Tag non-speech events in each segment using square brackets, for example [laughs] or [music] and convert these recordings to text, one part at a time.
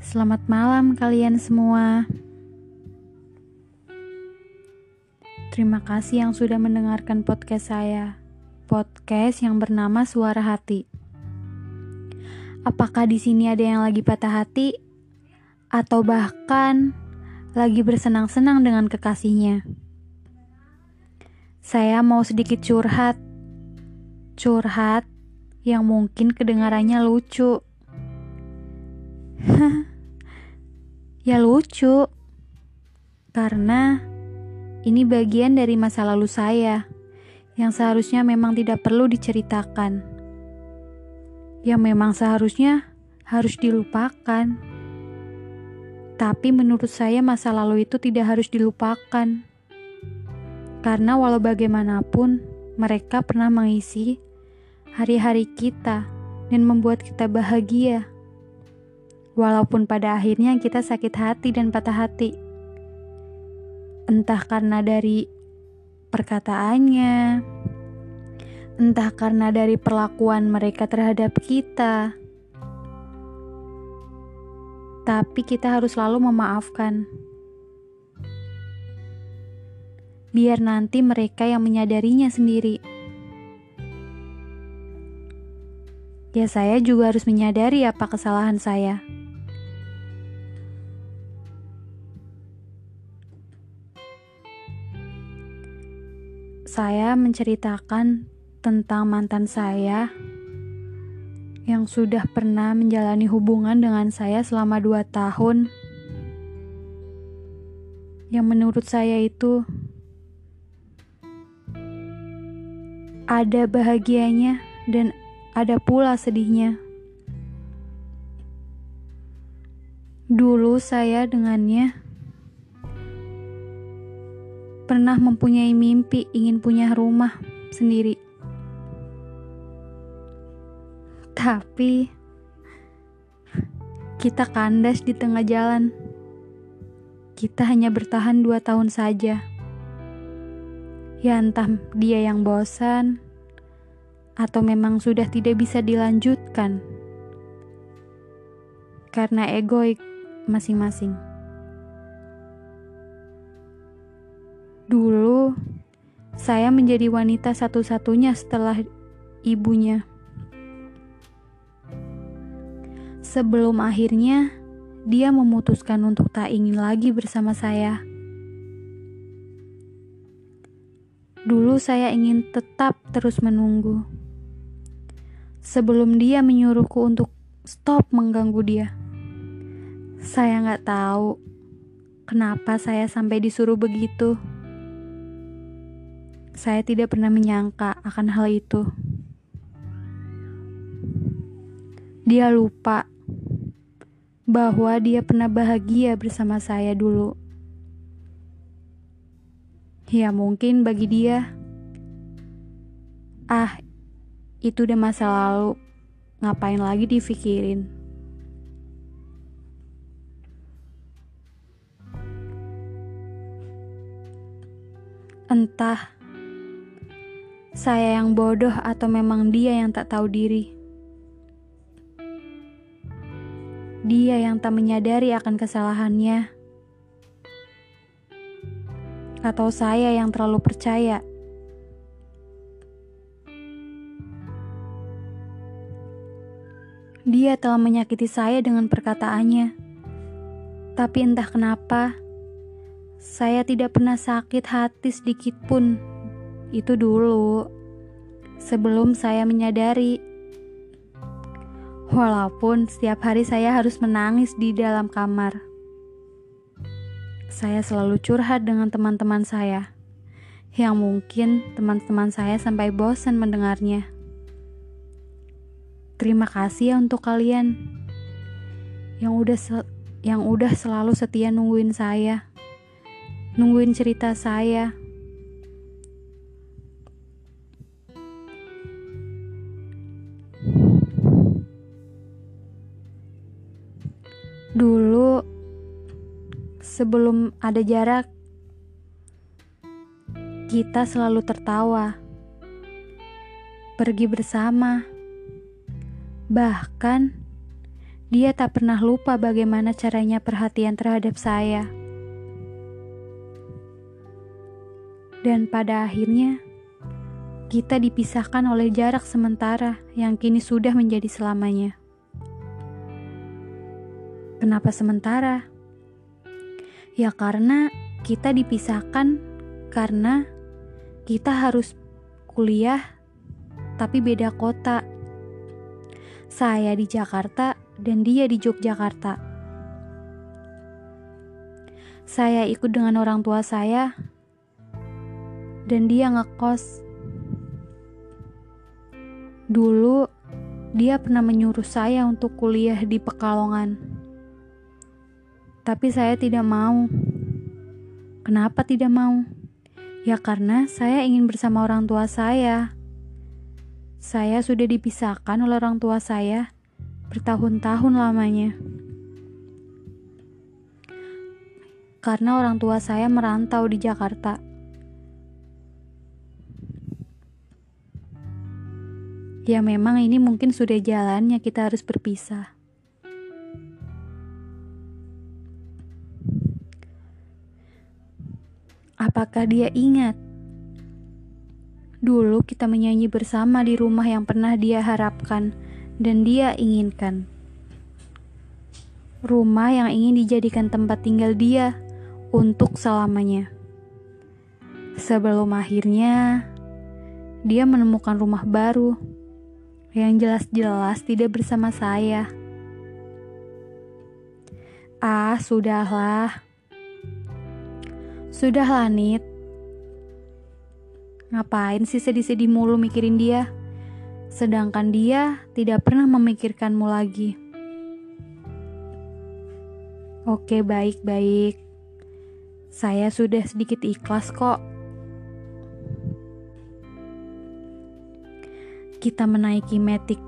selamat malam kalian semua. Terima kasih yang sudah mendengarkan podcast saya. Podcast yang bernama Suara Hati. Apakah di sini ada yang lagi patah hati atau bahkan lagi bersenang-senang dengan kekasihnya? Saya mau sedikit curhat. Curhat yang mungkin kedengarannya lucu [laughs] ya lucu. Karena ini bagian dari masa lalu saya yang seharusnya memang tidak perlu diceritakan. Yang memang seharusnya harus dilupakan. Tapi menurut saya masa lalu itu tidak harus dilupakan. Karena walau bagaimanapun mereka pernah mengisi hari-hari kita dan membuat kita bahagia walaupun pada akhirnya kita sakit hati dan patah hati. Entah karena dari perkataannya, entah karena dari perlakuan mereka terhadap kita, tapi kita harus selalu memaafkan. Biar nanti mereka yang menyadarinya sendiri. Ya, saya juga harus menyadari apa kesalahan saya. Saya menceritakan tentang mantan saya yang sudah pernah menjalani hubungan dengan saya selama dua tahun yang menurut saya itu ada bahagianya dan ada pula sedihnya. Dulu saya dengannya pernah mempunyai mimpi ingin punya rumah sendiri. Tapi kita kandas di tengah jalan. Kita hanya bertahan dua tahun saja. Ya entah dia yang bosan atau memang sudah tidak bisa dilanjutkan karena egoik masing-masing. Dulu, saya menjadi wanita satu-satunya setelah ibunya. Sebelum akhirnya dia memutuskan untuk tak ingin lagi bersama saya. Dulu saya ingin tetap terus menunggu. Sebelum dia menyuruhku untuk stop mengganggu dia. Saya nggak tahu kenapa saya sampai disuruh begitu. Saya tidak pernah menyangka akan hal itu. Dia lupa bahwa dia pernah bahagia bersama saya dulu. Ya, mungkin bagi dia, ah, itu udah masa lalu. Ngapain lagi dipikirin? Entah saya yang bodoh atau memang dia yang tak tahu diri? Dia yang tak menyadari akan kesalahannya, atau saya yang terlalu percaya? Dia telah menyakiti saya dengan perkataannya, tapi entah kenapa saya tidak pernah sakit hati sedikit pun itu dulu, sebelum saya menyadari. Walaupun setiap hari saya harus menangis di dalam kamar. Saya selalu curhat dengan teman-teman saya, yang mungkin teman-teman saya sampai bosan mendengarnya. Terima kasih ya untuk kalian yang udah yang udah selalu setia nungguin saya, nungguin cerita saya sebelum ada jarak, kita selalu tertawa, pergi bersama, bahkan dia tak pernah lupa bagaimana caranya perhatian terhadap saya. Dan pada akhirnya, kita dipisahkan oleh jarak sementara yang kini sudah menjadi selamanya. Kenapa sementara? Ya, karena kita dipisahkan karena kita harus kuliah, tapi beda kota. Saya di Jakarta dan dia di Yogyakarta. Saya ikut dengan orang tua saya, dan dia ngekos. Dulu, dia pernah menyuruh saya untuk kuliah di Pekalongan, tapi saya tidak mau. Kenapa tidak mau? Ya, karena saya ingin bersama orang tua saya. Saya sudah dipisahkan oleh orang tua saya bertahun-tahun lamanya. Karena orang tua saya merantau di Jakarta. Ya memang ini mungkin sudah jalannya kita harus berpisah. Apakah dia ingat? Dulu kita menyanyi bersama di rumah yang pernah dia harapkan dan dia inginkan. Rumah yang ingin dijadikan tempat tinggal dia untuk selamanya. Sebelum akhirnya dia menemukan rumah baru yang jelas-jelas tidak bersama saya. Ah, sudahlah. Sudah Nit. Ngapain sih sedih-sedih mulu mikirin dia? Sedangkan dia tidak pernah memikirkanmu lagi. Oke, baik-baik. Saya sudah sedikit ikhlas kok. Kita menaiki metik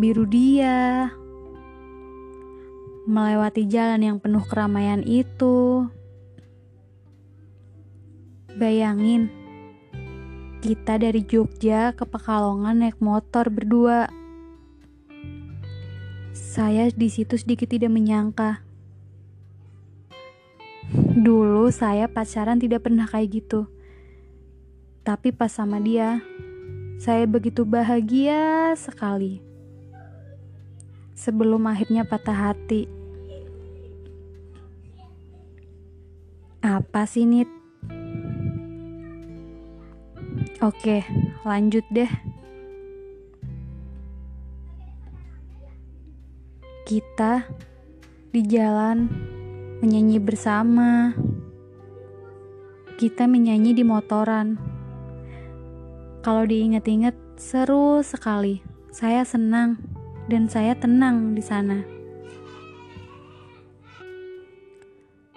biru dia, melewati jalan yang penuh keramaian itu. Bayangin, kita dari Jogja ke Pekalongan naik motor berdua. Saya di situ sedikit tidak menyangka. Dulu saya pacaran tidak pernah kayak gitu. Tapi pas sama dia, saya begitu bahagia sekali. Sebelum akhirnya patah hati. Apa sih, Nit? Oke, lanjut deh. Kita di jalan menyanyi bersama. Kita menyanyi di motoran. Kalau diingat-ingat seru sekali. Saya senang dan saya tenang di sana.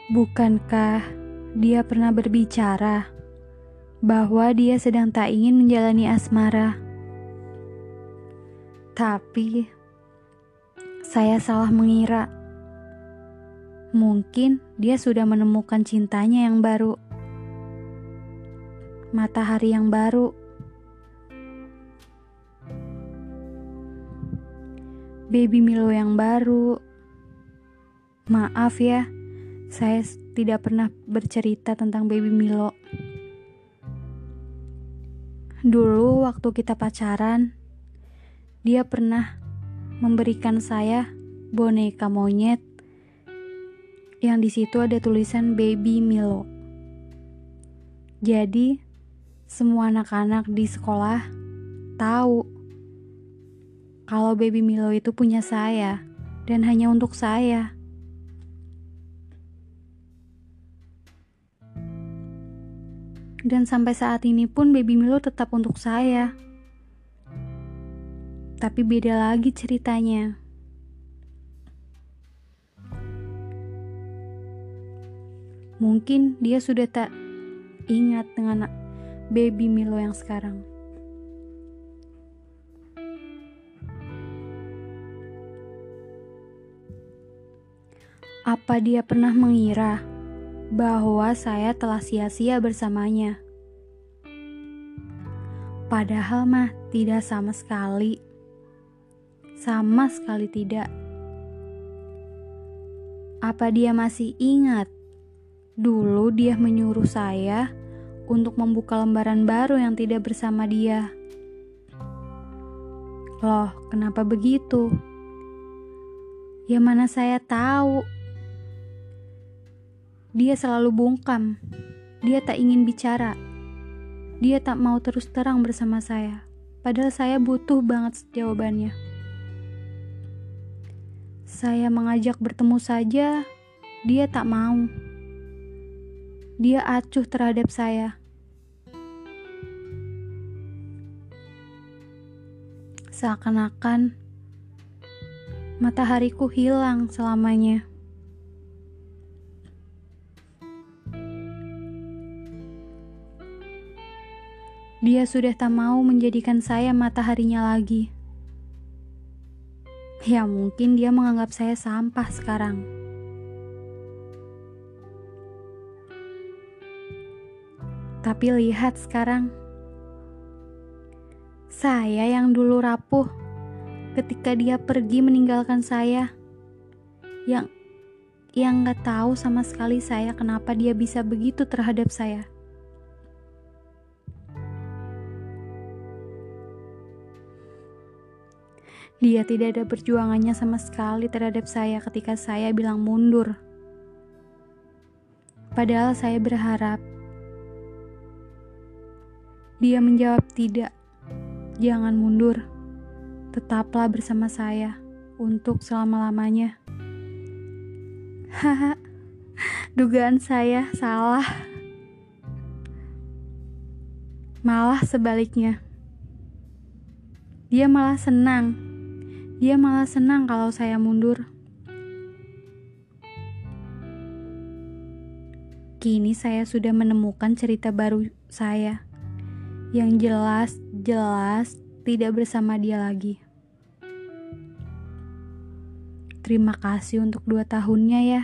Bukankah dia pernah berbicara? Bahwa dia sedang tak ingin menjalani asmara. Tapi saya salah mengira. Mungkin dia sudah menemukan cintanya yang baru. Matahari yang baru. Baby Milo yang baru. Maaf ya, saya tidak pernah bercerita tentang Baby Milo. Dulu waktu kita pacaran, dia pernah memberikan saya boneka monyet yang di situ ada tulisan Baby Milo. Jadi, semua anak-anak di sekolah tahu kalau Baby Milo itu punya saya dan hanya untuk saya. Dan sampai saat ini pun baby Milo tetap untuk saya. Tapi beda lagi ceritanya. Mungkin dia sudah tak ingat dengan baby Milo yang sekarang. Apa dia pernah mengira bahwa saya telah sia-sia bersamanya. Padahal mah tidak sama sekali. Sama sekali tidak. Apa dia masih ingat? Dulu dia menyuruh saya untuk membuka lembaran baru yang tidak bersama dia. Loh, kenapa begitu? Ya mana saya tahu. Dia selalu bungkam. Dia tak ingin bicara. Dia tak mau terus terang bersama saya. Padahal saya butuh banget jawabannya. Saya mengajak bertemu saja, dia tak mau. Dia acuh terhadap saya. Seakan-akan matahariku hilang selamanya. Dia sudah tak mau menjadikan saya mataharinya lagi. Ya, mungkin dia menganggap saya sampah sekarang. Tapi lihat sekarang. Saya yang dulu rapuh ketika dia pergi meninggalkan saya. Yang yang nggak tahu sama sekali saya kenapa dia bisa begitu terhadap saya. Dia tidak ada perjuangannya sama sekali terhadap saya ketika saya bilang mundur. Padahal saya berharap dia menjawab tidak. Jangan mundur. Tetaplah bersama saya untuk selama-lamanya. Haha. Dugaan saya salah. Malah sebaliknya. Dia malah senang. Dia malah senang kalau saya mundur. Kini saya sudah menemukan cerita baru saya yang jelas-jelas tidak bersama dia lagi. Terima kasih untuk dua tahunnya ya.